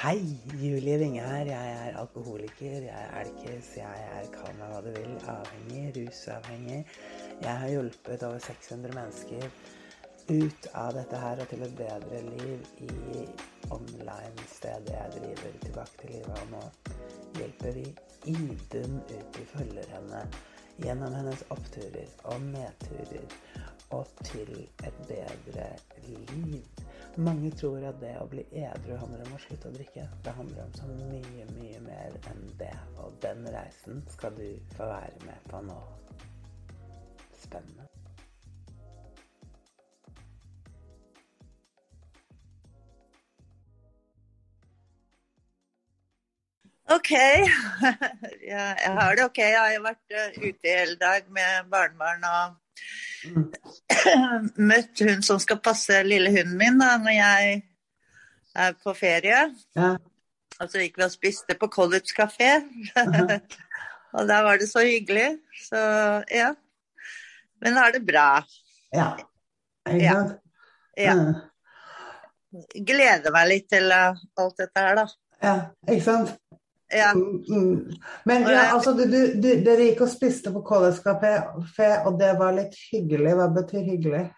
Hei, Julie Winge her. Jeg er alkoholiker, jeg er alkis, jeg er kall meg hva du vil, avhengig, rusavhengig. Jeg har hjulpet over 600 mennesker ut av dette her og til et bedre liv i online-stedet jeg driver tilbake til livet. Og nå hjelper vi Idun ut i følgerne gjennom hennes oppturer og nedturer og til et bedre liv. Mange tror at det å bli edru handler om å slutte å drikke. Det handler om så mye, mye mer enn det. Og den reisen skal du få være med på nå. Spennende. OK. Jeg har det OK. Jeg har vært eh, ute hele dag med barnebarn og møtt hun som skal passe lille hunden min da når jeg er på ferie. Ja. Og så gikk vi og spiste på College kafé. og der var det så hyggelig. Så ja. Men har det bra. Ja. jeg Ja. Ja. Gleder meg litt til eh, alt dette her, da. Ja, ikke sant? Ja. Mm, mm. Men ja, altså, du, du, du, dere gikk og spiste på College Café, og det var litt hyggelig. Hva betyr hyggelig?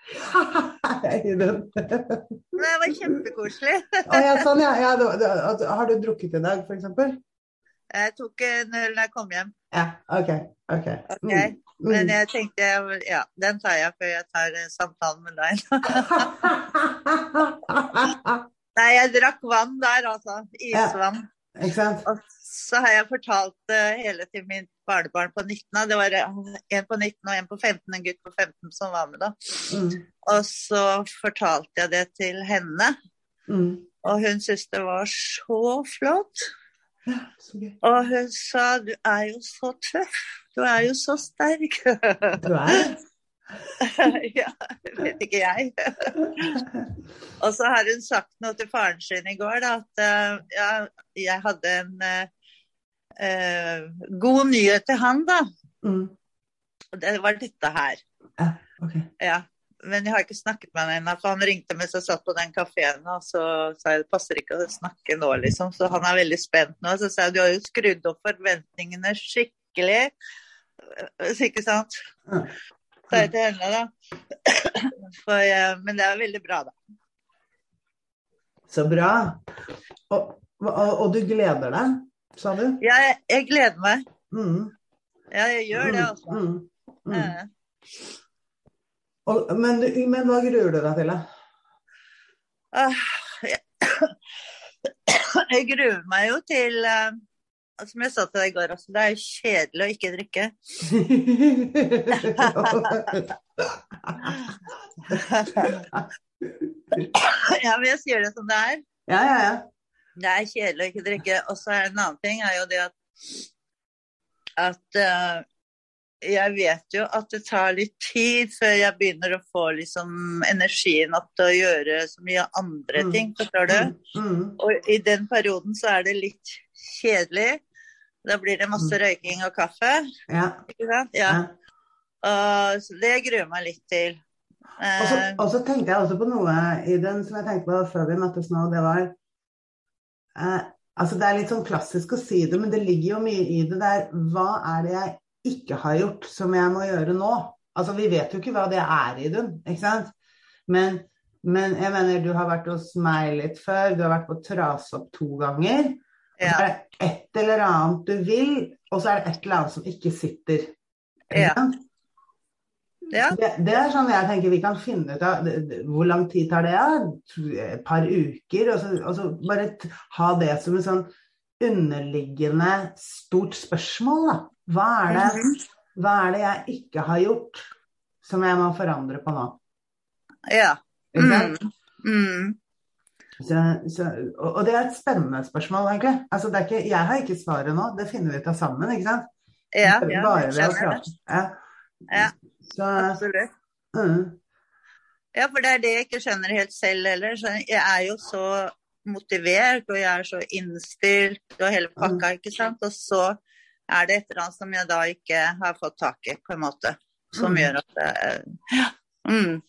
Det var kjempekoselig. Å, ja, sånn, ja. ja altså, har du drukket i dag, f.eks.? Jeg tok en øl da jeg kom hjem. Ja, OK. ok. Ok, Mm, Men mm. jeg tenkte ja, den tar jeg før jeg tar eh, samtalen med deg. Nei, jeg drakk vann der, altså. Isvann. Ikke sant? Og så har jeg fortalt det hele til mitt barnebarn på 19. Det var eh, en på 19 og en på 15, en gutt på 15 som var med da. Mm, Og så fortalte jeg det til henne, mm. og hun syntes det var så flott. Ja, så. Og hun sa du er jo så tøff, du er jo så sterk. Du er ja, vet ikke jeg. Og så har hun sagt noe til faren sin i går, da, at eh, ja, jeg hadde en eh, god nyhet til han, da. Mm. Det var dette her. Ja, ok. Ja. Men jeg har ikke snakket med han ennå, for han ringte mens jeg satt på den kafeen, og så sa jeg det passer ikke å snakke nå, liksom. Så han er veldig spent nå. Så sa jeg du har jo skrudd opp forventningene skikkelig. Ikke sant? Ja. Sa jeg til henne, da. For, eh, men det er veldig bra, da. Så bra. Og, og, og du gleder deg, sa du? Jeg, jeg gleder meg. Mm. Ja, jeg gjør det, altså. Mm. Mm. Og, men, du, men hva gruer du deg til, da? ah, jeg, jeg gruer meg jo til eh, Som jeg sa til deg i går, også, det er jo kjedelig å ikke drikke. Ja, men jeg sier det som det er. ja, ja, ja. Det er kjedelig å ikke drikke. Og så er en annen ting er jo det at at uh, jeg vet jo at det tar litt tid før jeg begynner å få liksom energien opp til å gjøre så mye andre Mm. ting, forstår du? Mm. Og i den perioden så er det litt kjedelig. Da blir det masse røyking og kaffe, Ja. ikke sant? Ja. Og så det gruer meg litt til. Eh, og så tenkte jeg også på noe i den som jeg tenkte på før vi møttes nå. Det var eh, Altså det er litt sånn klassisk å si det, men det ligger jo mye i det der. Hva er det jeg ikke har gjort som jeg må gjøre nå? Altså vi vet jo ikke hva det er i den, ikke sant? Men, men jeg mener du har vært hos meg litt før. Du har vært på Trasopp to ganger. Og så er det et eller annet du vil, og så er det et eller annet som ikke sitter. Ikke sant? Ja, Det, det er sånn jeg tenker vi kan finne ut av Hvor lang tid tar det? Et par uker? Og så, og så bare ha det som et sånn underliggende stort spørsmål. Da. Hva, er det, Mhm. hva er det jeg ikke har gjort som jeg må forandre på nå? ja. Mm. Mm. Så, så, og, og det er et spennende spørsmål, egentlig. Altså, det ikke, jeg har ikke svaret nå, det finner vi ut av sammen. ikke sant? Ja, ja, Bare ved å prate. Ja. Ja. Så, Absolutt. Uh. Ja, for det er det jeg ikke skjønner helt selv heller. Så jeg er jo så motivert, og jeg er så innstilt og hele pakka, ikke sant. Og så er det et eller annet som jeg da ikke har fått tak i, på en måte. Som Mm. gjør at det Ja. Mm.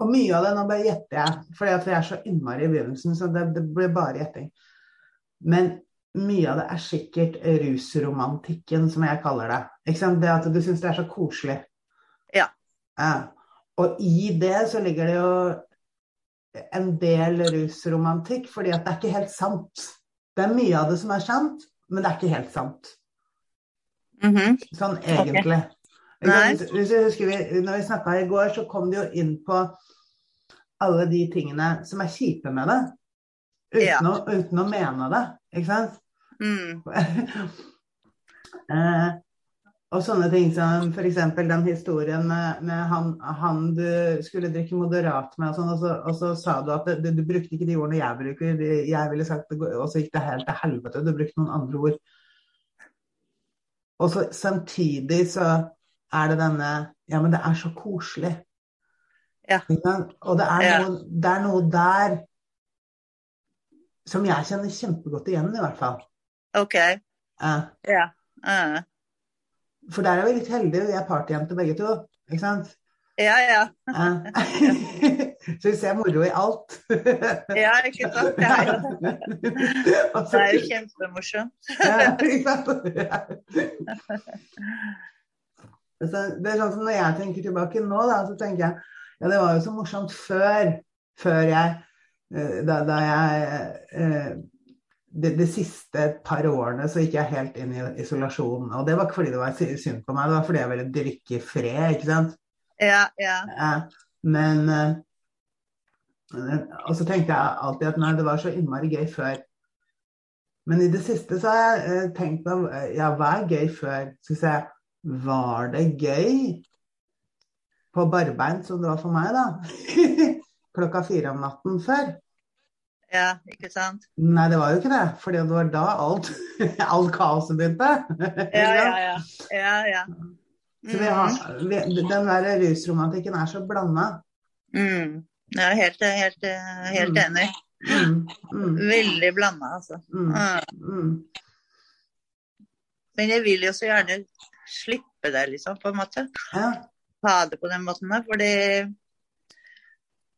Og mye av det, nå bare gjetter jeg, fordi at vi er så innmari i begynnelsen, så det, det blir bare gjetting. Men mye av det er sikkert rusromantikken, som jeg kaller det. Det at du syns det er så koselig. Ja. Og i det så ligger det jo en del rusromantikk, fordi at det er ikke helt sant. Det er mye av det som er sant, men det er ikke helt sant. Mhm. Sånn egentlig. Okay. Hvis jeg husker vi, når vi snakka i går, så kom det jo inn på alle de tingene som er kjipe med det. Uten, Ja. å, uten å mene det, ikke sant? Mm. eh, og sånne ting som f.eks. den historien med, med han, han du skulle drikke moderat med, og, sånn, og, så, og så sa du at du, du brukte ikke de ordene jeg bruker, jeg ville sagt og så gikk det helt til helvete, du brukte noen andre ord. Og så samtidig så er det denne Ja, men det er så koselig. Ja. Og det er, noe, det er noe der som jeg kjenner kjempegodt igjen, i hvert fall. OK. Ja. Eh. For der er vi litt heldige, vi er partyjenter begge to. Ikke sant? Ja, ja. Så vi ser moro i alt. Ja, ikke sant? Det er jo det. Det er jo kjempemorsomt. Ja, ikke sant? Så det er sånn som Når jeg tenker tilbake nå, da, så tenker jeg ja, det var jo så morsomt før, før jeg eh, Da, da jeg eh, de, de siste par årene så gikk jeg helt inn i isolasjon. Og det var ikke fordi det var synd på meg, det var fordi jeg ville drikke i fred, ikke sant. Ja, ja. Ja, men eh, Og så tenkte jeg alltid at nei, det var så innmari gøy før. Men i det siste så har jeg eh, tenkt på eh, ja, hva er gøy før? Skal vi se, var det gøy på barbeint som det var for meg, da? Klokka fire om natten før? Ja, ikke sant? Nei, det var jo ikke det. For det var da alt, alt kaoset begynte. Ja, ja, ja. ja, ja. Så vi har, vi, den der rusromantikken er så blanda. Mm. Jeg er helt, helt, helt Mm. enig. Mm, mm, Veldig blanda, altså. mm, Mm. mm. Men jeg vil jo så gjerne slippe det, liksom, på en måte. Ja. Ha det på den måten der, fordi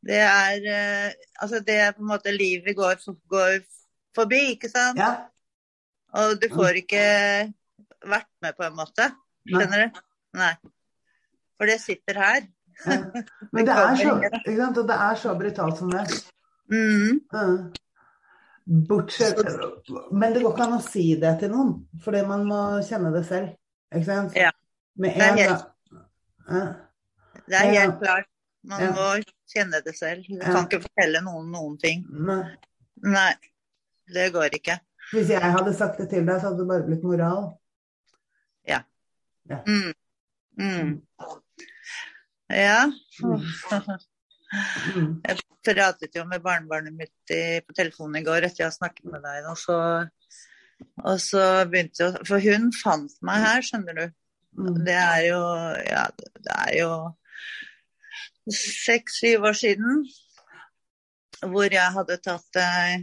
det er eh, Altså, det er på en måte livet går, går forbi, ikke sant? ja. Og du får ikke vært med, på en måte. Skjønner du? Nei. For det sitter her. Ja. Men det er så, ikke sant? Og det er så brutalt som det. Mm. Ja. Bortsett Men det går ikke an å si det til noen, fordi man må kjenne det selv. Ikke sant? Ja. Det er helt-. Det er helt klart. Man Ja. må kjenne det selv. Du Ja. kan ikke fortelle noen noen ting. Nei. Nei, det går ikke. Hvis jeg hadde sagt det til deg, så hadde det bare blitt moral. Mm. Mm. Ja. Mm. Jeg pratet jo med barnebarnet mitt i, på telefonen i går etter jeg har snakket med deg. Og så, og så begynte jeg For hun fant meg her, skjønner du. Mm. Det er jo Ja, det er jo seks-syv år siden hvor jeg hadde tatt eh,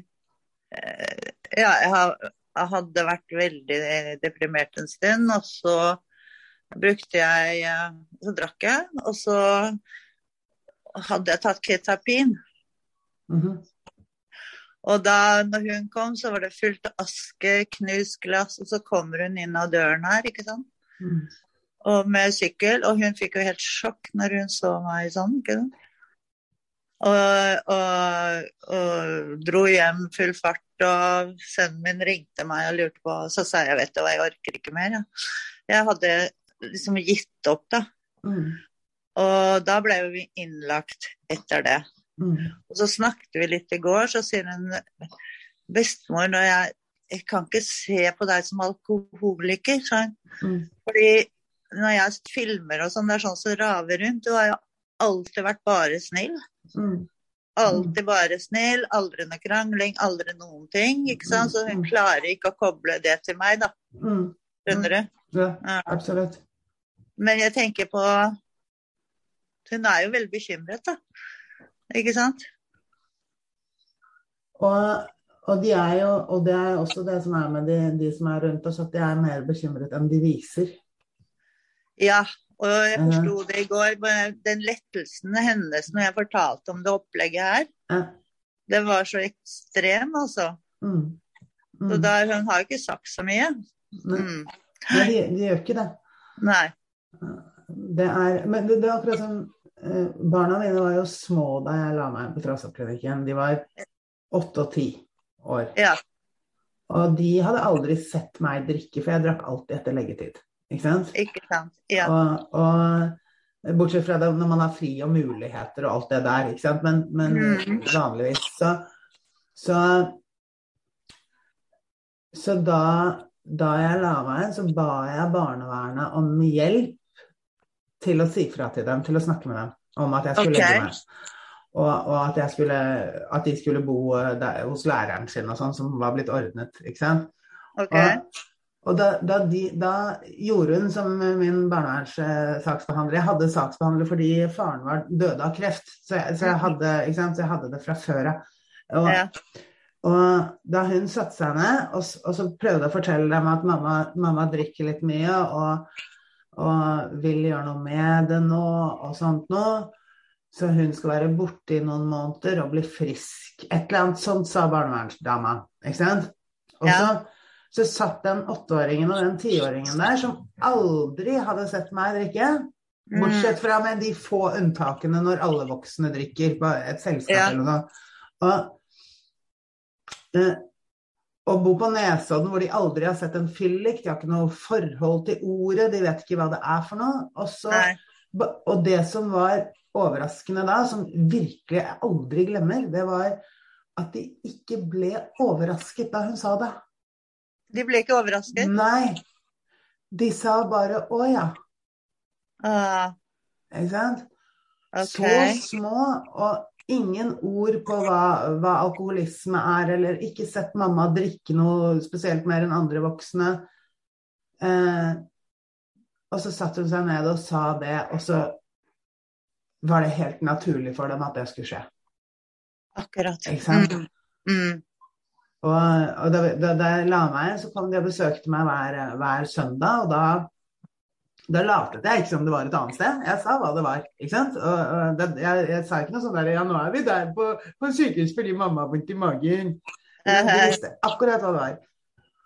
Ja, jeg, hadde vært veldig deprimert en stund, og så brukte jeg eh, Så drakk jeg, og så hadde jeg tatt ketapin. Mhm. Og da når hun kom, så var det fullt aske, knust glass, og så kommer hun inn av døren her, ikke sant. Mm. Og med sykkel, og hun fikk jo helt sjokk når hun så meg sånn, ikke sant. Og, og, og dro hjem full fart, og sønnen min ringte meg og lurte på Så sa jeg vet du hva, jeg orker ikke mer. Ja. Jeg hadde liksom gitt opp, da. Mm. Og da ble vi innlagt etter det. Mm. Og så snakket vi litt i går, så sier hun bestemor, når jeg, jeg kan ikke se på deg som alkoholiker. sa hun. Mm. Fordi når jeg filmer og sånn, det er sånn som raver rundt. Du har jo alltid vært bare snill. Mm. Alltid bare snill, aldri noe krangling, aldri noen ting. ikke sant? Så hun klarer ikke å koble det til meg, da. Mm. Skjønner du? Ja, Ja. absolutt. Men jeg tenker på Hun er jo veldig bekymret, da. Ikke sant? Og, og, de jo, og det er også det som er med de, de som er rundt oss, at de er mer bekymret enn de viser. Ja, og jeg forsto det i går. Den lettelsen hennes når jeg fortalte om det opplegget her, Ja. det var så ekstrem, altså. Mm. Så mm. da, hun har ikke sagt så mye. Mm. Nei, de, de gjør ikke det. Nei. Det er, men det, det er akkurat som eh, Barna dine var jo små da jeg la meg på Trassoppklinikken. De var åtte og ti år. Ja. Og de hadde aldri sett meg drikke, for jeg drakk alltid etter leggetid. Ikke sant? Ikke sant. Ja. Og, og bortsett fra det, når man har fri og muligheter og alt det der, ikke sant. Men, men mm. vanligvis så Så, så da, da jeg la meg, så ba jeg barnevernet om hjelp til å si fra til dem, til å snakke med dem om at jeg skulle okay. legge meg. Og, og at, skulle, at de skulle bo eh, der, hos læreren sin og sånn, som var blitt ordnet. ikke sant? Okay. Og, og da, da, de, da gjorde hun som min barnevernssaksbehandler Jeg hadde saksbehandler fordi faren var døde av kreft, så jeg, så jeg, hadde, ikke sant? Så jeg hadde det fra før av. Og, Ja. og da hun satte seg ned og, og så prøvde å fortelle dem at mamma, mamma drikker litt mye og, og vil gjøre noe med det nå og sånt nå så hun skal være borte i noen måneder og bli frisk. Et eller annet sånt sa barnevernsdama. Ikke sant? Og Ja. Så, satt den åtteåringen og den tiåringen der som aldri hadde sett meg drikke. Bortsett fra med de få unntakene når alle voksne drikker på et selskap Ja. eller noe. Og, eh, å bo på Nesodden hvor de aldri har sett en fyllik, de har ikke noe forhold til ordet, de vet ikke hva det er for noe. Og, så, og det som var overraskende da, som virkelig jeg aldri glemmer, det var at de ikke ble overrasket da hun sa det. De ble ikke overrasket? Nei. De sa bare 'å ja'. Ah, Ikke sant? Okay. Så små, og ingen ord på hva, hva alkoholisme er, eller ikke sett mamma drikke noe spesielt mer enn andre voksne. Eh, og så satte hun seg ned og sa det, og så var det helt naturlig for dem at det skulle skje. Akkurat. Ikke sant? Mm. Mm. Og, og da, da, da jeg la meg, så kom de og besøkte meg hver, hver søndag, og da da latet jeg ikke som det var et annet sted. Jeg sa hva det var. ikke sant? Og, og jeg, jeg sa ikke noe sånn der Ja, nå er vi der på, på sykehus fordi mamma har vondt i magen. Jeg visste akkurat hva det var.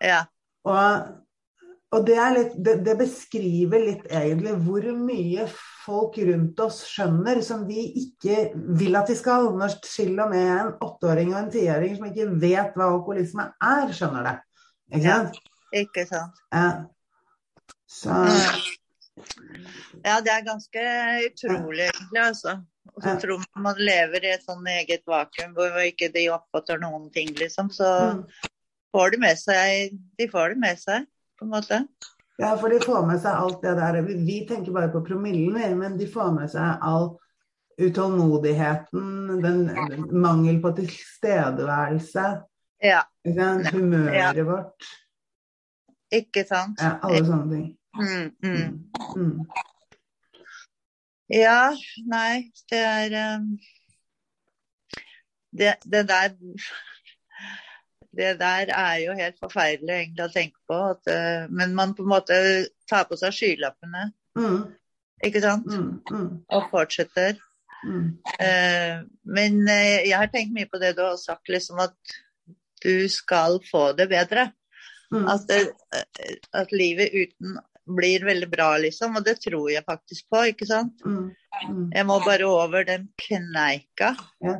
Ja. Og, og det, litt, det, det beskriver litt egentlig hvor mye folk rundt oss skjønner som vi ikke vil at de skal. Når til og med en åtteåring og en tiåring som ikke vet hva alkoholisme er, skjønner det. Ikke Ja. sant? Ikke sant. Ja. Så Ja, det er ganske utrolig, egentlig, altså. Og så Ja. tror man man lever i et sånn eget vakuum hvor ikke de oppfatter noen ting, liksom. Så mm. får de med seg De får det med seg, på en måte. Ja, for de får med seg alt det der. Vi, tenker bare på promillen, men de får med seg all utålmodigheten, den, den mangel på tilstedeværelse, Ja, humøret vårt. ikke sant? Ja, alle sånne ting. Mm, mm. Mm. Ja, nei, det er um, det, det der Det der er jo helt forferdelig egentlig å tenke på. At, eh, men man på en måte tar på seg skylappene, Mm, ikke sant? mm, mm, Og fortsetter. mm. Eh, men eh, jeg har tenkt mye på det du har sagt, liksom at du skal få det bedre. Mm. At, det, eh, at livet uten blir veldig bra, liksom. Og det tror jeg faktisk på, ikke sant? Mm, mm. Jeg må bare over den kneika Ja.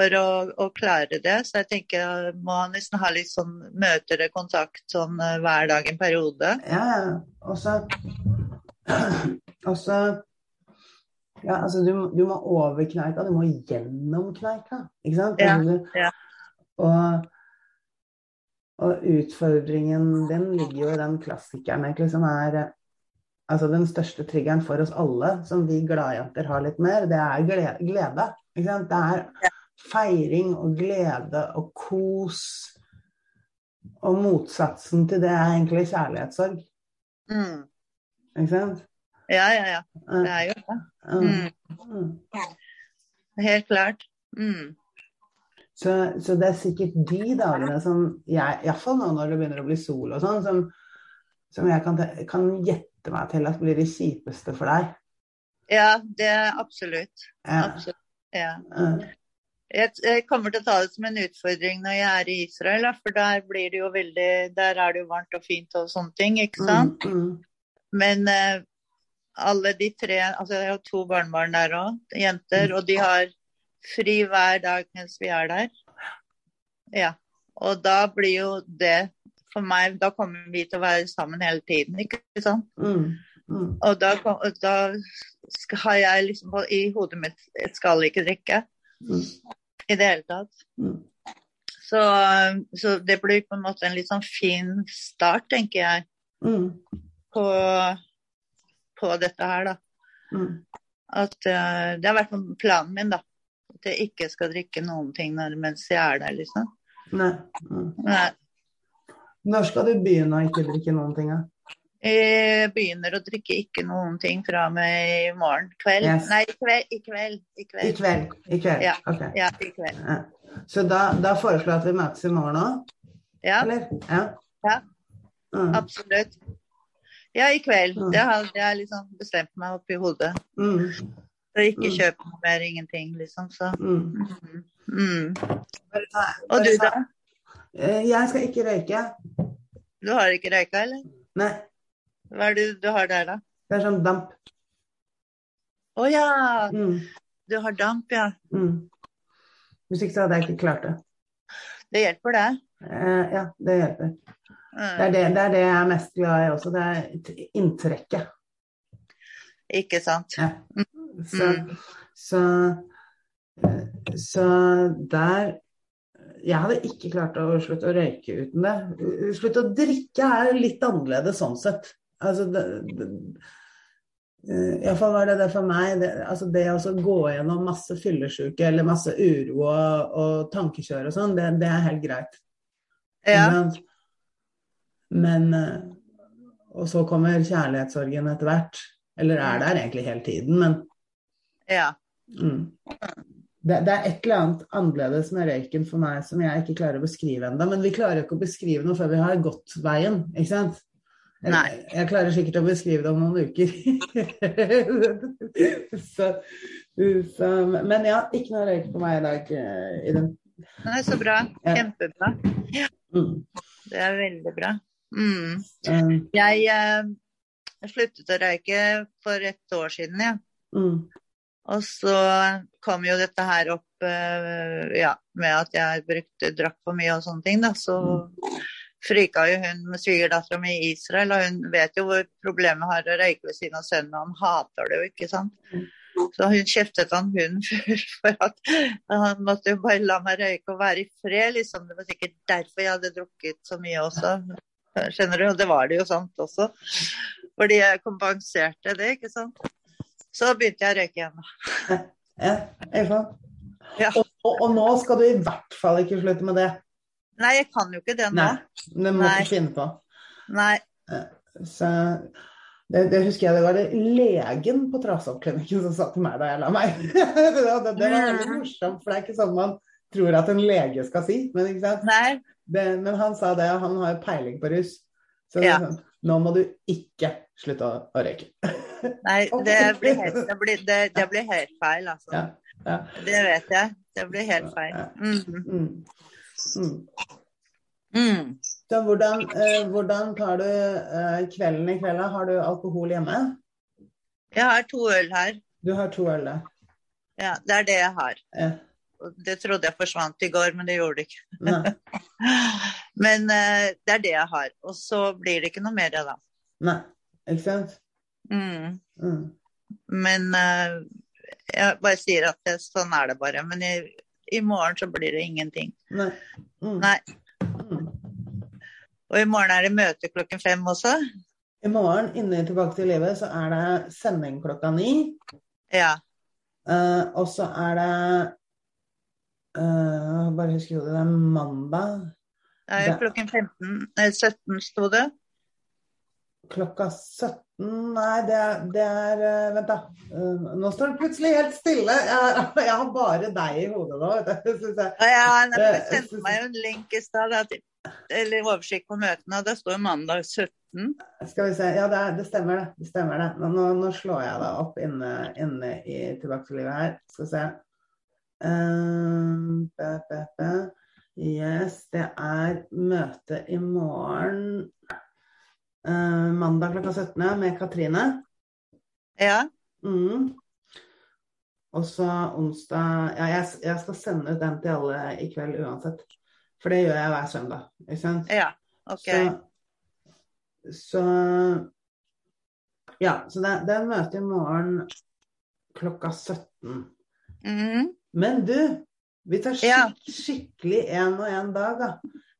For å, å klare det. Så jeg tenker må nesten ha litt sånn møter og kontakt sånn eh, hver dag en periode. Ja, ja. Og så Og så Ja, altså, du, du må over kneika, du må gjennom kneika, ikke sant? Ja, Altså, ja. Og, og utfordringen din ligger jo i den klassikeren egentlig, som er Altså den største triggeren for oss alle, som vi gladjenter har litt mer, det er glede. glede ikke sant? Det er feiring og glede og kos. Og motsatsen til det er egentlig kjærlighetssorg. Mm. Ikke sant? Ja, ja, ja. Det er jo det. Mm. Mm. Helt klart. Mm. Så, så det er sikkert de dagene som jeg, iallfall nå når det begynner å bli sol og sånn, som, som jeg kan, kan gjette meg til at blir det kjipeste for deg. Ja, det er absolutt. Ja. Absolutt. Ja. Mm. Jeg, kommer til å ta det som en utfordring når jeg er i Israel, for der blir det jo veldig Der er det jo varmt og fint og sånne ting, ikke sant? Mm, mm. Men eh, alle de tre Altså jeg har to barnebarn der òg, jenter, og de har fri hver dag mens vi er der. Ja. Og da blir jo det for meg Da kommer vi til å være sammen hele tiden, ikke sant? Mm, mm. Og da, da skal, har jeg liksom på- i hodet mitt skal ikke drikke Mm. I det hele tatt. Mm. Så, så det blir på en måte en litt sånn fin start, tenker jeg, Mm. på, på dette her, da. Mm. At uh, det har vært planen min, da. At jeg ikke skal drikke noen ting når, mens jeg er der, liksom. Nei. Mm. Nei, Når skal du begynne å ikke drikke noen ting? da? Jeg begynner å drikke ikke noen ting fra meg i morgen kveld. Yes. Nei, i kveld. I kveld. I I kveld. kveld. I kveld. Ja. Ok. Ja, i kveld. Ja. Så da, da foreslår jeg at vi møtes i morgen òg, Ja, eller? Ja. Ja. Mm. absolutt. Ja, i kveld. Mm. Det har jeg liksom bestemt meg oppi hodet. Mm. Så ikke kjøp noe mer, ingenting, liksom. Så. Mm. Mm. Mm. Ta- Og du, da? Eh, Jeg skal ikke røyke. Du har ikke røyka, eller? Nei, Hva er det du har der, da? det er sånn damp. Å ja! Mm. Du har damp, ja. Mm. Hvis ikke så hadde jeg ikke klart det. Det hjelper, det. Eh, ja, det hjelper. Det er Mm. det, det er det jeg er mest glad i også. Det er inntrekket. Ikke sant. Ja. Så, Mm. så, eh, så der Jeg hadde ikke klart å slutte å røyke uten det. Slutte å drikke er litt annerledes sånn sett. Altså, det, det, Iallfall var det det for meg. Det, altså det å gå gjennom masse fyllesyke eller masse uro og, og tankekjør og sånn, det, det er helt greit. Ja. Men eh, Og så kommer kjærlighetssorgen etter hvert. Eller er der egentlig hele tiden, men ja. mm. det, det er et eller annet annerledes med røyken for meg som jeg ikke klarer å beskrive ennå. Men vi klarer jo ikke å beskrive noe før vi har gått veien, ikke sant? Jeg, Nei. jeg klarer sikkert å beskrive det om noen uker. så, så, men ja, ikke noe røyk på meg i dag. eh, I den. Nei, så bra. Ja. Kjempebra. Mm. Det er veldig bra. Mm. Eh, Jeg eh, sluttet å røyke for et år siden, ja. mm. Og så kom jo dette her opp eh, ja, med at jeg brukte, drakk for mye og sånne ting. Da. Så frika jo hun med svigerdattera mi i Israel, og hun vet jo hvor problemet har å røyke ved siden av sønnen, og han hater det jo, ikke sant. Så hun kjeftet han hun for at han måtte jo bare la meg røyke og være i fred, liksom. Det var sikkert derfor jeg hadde drukket så mye også. Skjønner du? Og det var det jo sant også. Fordi jeg kompenserte det, ikke sant. Så begynte jeg å røyke igjen. da. Ja. Ja. Og, og, og nå skal du i hvert fall ikke slutte med det. Nei, jeg kan jo ikke det nå. Nei, det må Nei. du finne på. Nei. Så det, det husker jeg det var det legen på Trasoppklinikken som sa til meg da jeg la meg. det, det, det var veldig morsomt, for det er ikke sånn man tror at en lege skal si. Men, ikke sant? Nei. Det, men han sa det, han har peiling på rus. Så Ja. sånn, nå må du ikke slutte å, å røyke. Nei, det blir helt, det blir, det, det blir helt feil, altså. Ja, ja. Det vet jeg. Det blir helt feil. Mm. Mm. Mm. Så hvordan, eh, hvordan tar du eh, kvelden i kveld? Har du alkohol hjemme? Jeg har to øl her. Du har to øl da. Ja, det er det jeg har. Ja. Det trodde jeg forsvant i går, men det gjorde det ikke. Men eh, det er det jeg har. Og så blir det ikke noe mer, da. nei, ikke sant? Mm. Mm. Men eh, jeg bare sier at det, sånn er det bare. Men i, i morgen så blir det ingenting. Nei. Mm. Nei. Mm. Og i morgen er det møte klokken fem også. I morgen inne i Tilbake til livet så er det sending klokka ni. Ja. Uh, og så er det uh, Bare husker jo det, det er mandag er Det- klokken 15, nei, 17 sto det. klokka 17 Nei, det det er eh, Vent, da. Eh, nå står det plutselig helt stille. Jeg, jeg har bare deg i hodet nå. synes jeg. Ja, Du sendte meg jo en link i stad, eller oversikt på møtene, det står mandag 17. Skal vi se. Ja, det, er, det stemmer det. det, stemmer det. Nå, nå, slår jeg det opp inne, inne i Tilbake her. Skal vi se. Yes, det er møte i morgen eh, mandag klokka 17 med Katrine. Ja. Mm. Og så onsdag Ja, jeg, jeg skal sende ut den til alle i kveld uansett. For det gjør jeg hver søndag. Ikke sant? Ja. OK. Så, så Ja, så det, det er møte i morgen klokka 17. Mhm. Men du, vi tar skik skikkelig én og én dag, da.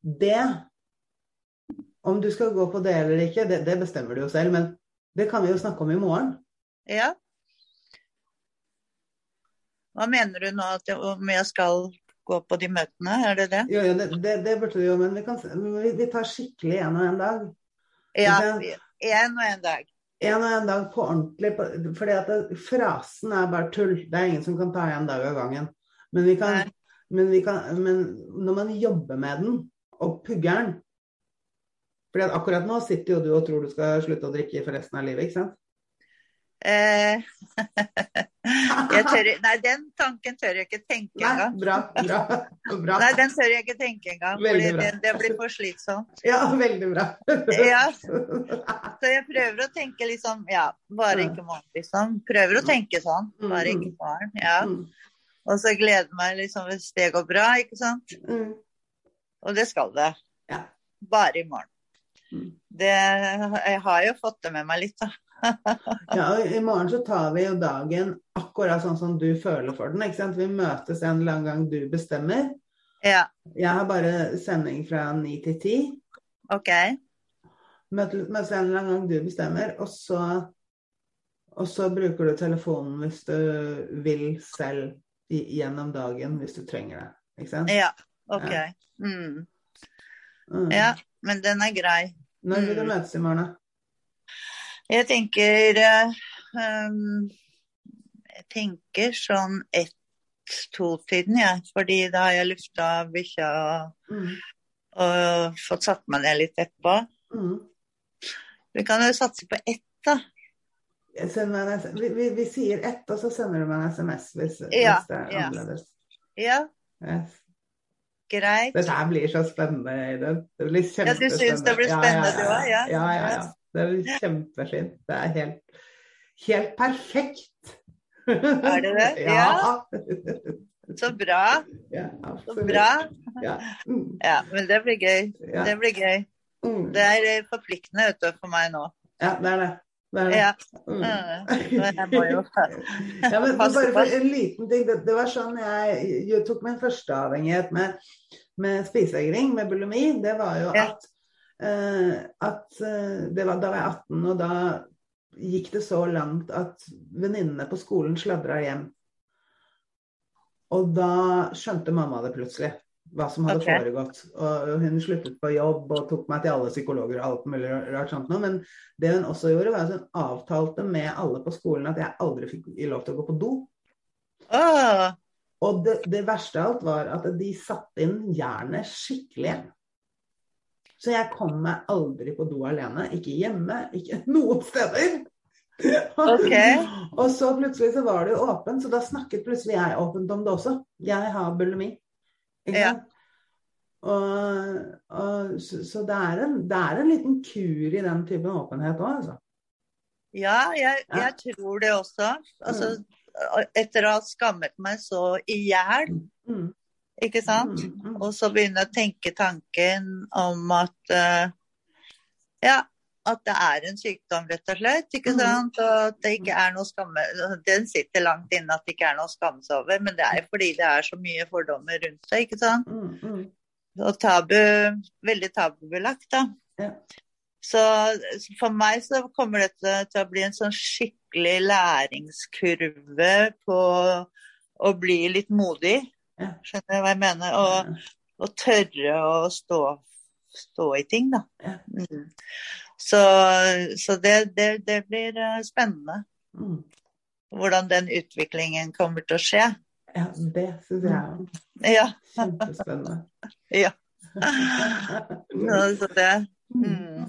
Det Om du skal gå på det eller ikke, det, det bestemmer du jo selv, men det kan vi jo snakke om i morgen. Ja. Hva mener du nå at jeg, om jeg skal gå på de møtene, er det det? Jo, jo, det, det, det burde du jo, men vi, kan, vi, vi tar skikkelig én og én dag. Ja. Én og én dag. En og en dag på ordentlig, på, fordi at det, frasen er bare tull. Det er ingen som kan ta en dag av gangen. Men, vi kan, men, vi kan, men når man jobber med den, og pugger den fordi at akkurat nå sitter jo du og tror du skal slutte å drikke for resten av livet, ikke sant? Eh, jeg tør, nei, den tanken tør jeg ikke tenke Nei, engang. bra, bra, bra. Nei, den tør jeg ikke tenke engang. Det, det blir for slitsomt. Ja, veldig bra. Ja. Så jeg prøver å tenke liksom Ja, bare ikke morgen, liksom. Prøver å tenke sånn. Bare ikke morgen. Ja. Mm, Og så gleder meg liksom hvis det går bra, ikke sant. mm, Og det skal det. Bare i morgen. Det, jeg har jo fått det med meg litt, da. Ja, og I morgen så tar vi jo dagen akkurat sånn som du føler for den. ikke sant? Vi møtes en eller annen gang du bestemmer. Ja, Jeg har bare sending fra ni til ti. OK. Møtes møtes en eller annen gang du bestemmer, og så, og så bruker du telefonen hvis du vil selv gjennom dagen hvis du trenger det. Ikke sant? Ja, OK. Mm. Mm. Ja, men den er grei. Når vil du Mm. møtes i morgen, da? Jeg tenker um, Jeg tenker sånn ett-to-tiden, jeg. Fordi da har jeg lufta bikkja og, Mm. og fått satt meg ned litt etterpå. Mm. Vi kan jo satse på ett, da. Vi, vi, vi sier ett, og så sender du meg en SMS hvis, Ja, hvis det er ja. annerledes. Ja, Yes. Greit. Dette blir så spennende, Iden. Det blir Ja, du kjempespennende. syns det blir spennende, du òg? Ja. Ja, ja, ja. Det blir kjempefint. Det er helt, helt perfekt. Er det det? Ja. Så bra. ja Så bra. Ja. Mm, Ja, men det blir gøy. Det blir gøy. Mm. Det er eh, forpliktende vet du, for meg nå. ja, det er det. Det, det. Ja. Mm. Jeg må jo Ja, men bare for en liten ting. Det, det var sånn jeg, jeg tok min første avhengighet med, med spisevegring, med bulimi. Det var jo Ja. at, eh, at eh, det var, Da var jeg 18, og da gikk det så langt at venninnene på skolen sladra hjem. Og da skjønte mamma det plutselig, hva som hadde okay. foregått. Og hun sluttet på jobb og tok meg til alle psykologer og alt mulig rart sånt noe. Men det hun også gjorde, var at hun avtalte med alle på skolen at jeg aldri fikk lov til å gå på do. Åh, Og det, det verste av alt var at de satte inn jernet skikkelig. Så jeg kom meg aldri på do alene. Ikke hjemme, ikke noen steder. Okay. og så plutselig så var det jo åpent, så da snakket plutselig jeg åpent om det også. Jeg har bulimi. Ikke Ja. Og, og, så, så det, er en, det er en liten kur i den typen åpenhet òg, altså. ja, jeg, jeg tror det også. Altså, etter å ha skammet meg så i hjel, Mm, ikke sant? mm, mm. Og så begynne å tenke tanken om at uh, Ja, at det er en sykdom, rett og slett. ikke Mhm. sant? Og at det ikke er noe skamme Den sitter langt inne at det ikke er noe å skamme seg over, men det er fordi det er så mye fordommer rundt det, ikke sant? Mm, mm. Og tabu Veldig tabubelagt, da. Ja. Så for meg så kommer dette til å bli en sånn skikkelig læringskurve på å bli litt modig. Skjønner du hva jeg mener? Og, og tørre å stå, stå i ting, da. Mm. Så, så det, det, det blir eh, spennende Mm. hvordan den utviklingen kommer til å skje. Ja, det syns jeg er Ja. kjempespennende. Ja. Så, så det Mm.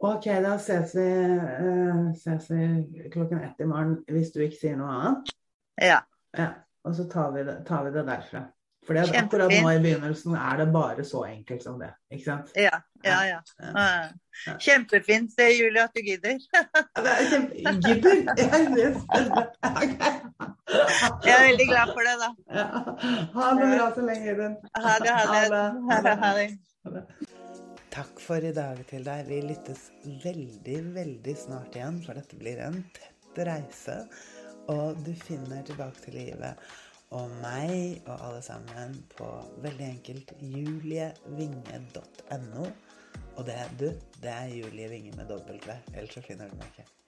Ok, da ses vi, eh, ses vi klokken ett i morgen hvis du ikke sier noe annet. Ja. Ja, Og så tar vi det, tar vi det derfra. For akkurat nå i begynnelsen er det bare så enkelt som det. Ikke sant? Ja, ja, ja. Ja. Kjempefint, det, Julie, at du gidder. Det er. Gidder! Jeg er er veldig glad for det, da. Ja. Ha det bra så lenge, Idun. Ha det, ha det. Ha det. Ha det. Takk for i dag til deg. Vi lyttes veldig, veldig snart igjen, for dette blir en tett reise. Og du finner tilbake til livet og meg og alle sammen på veldig enkelt julievinge.no. Og det, du, det er Julie Vinge med V. ellers så finner du meg ikke.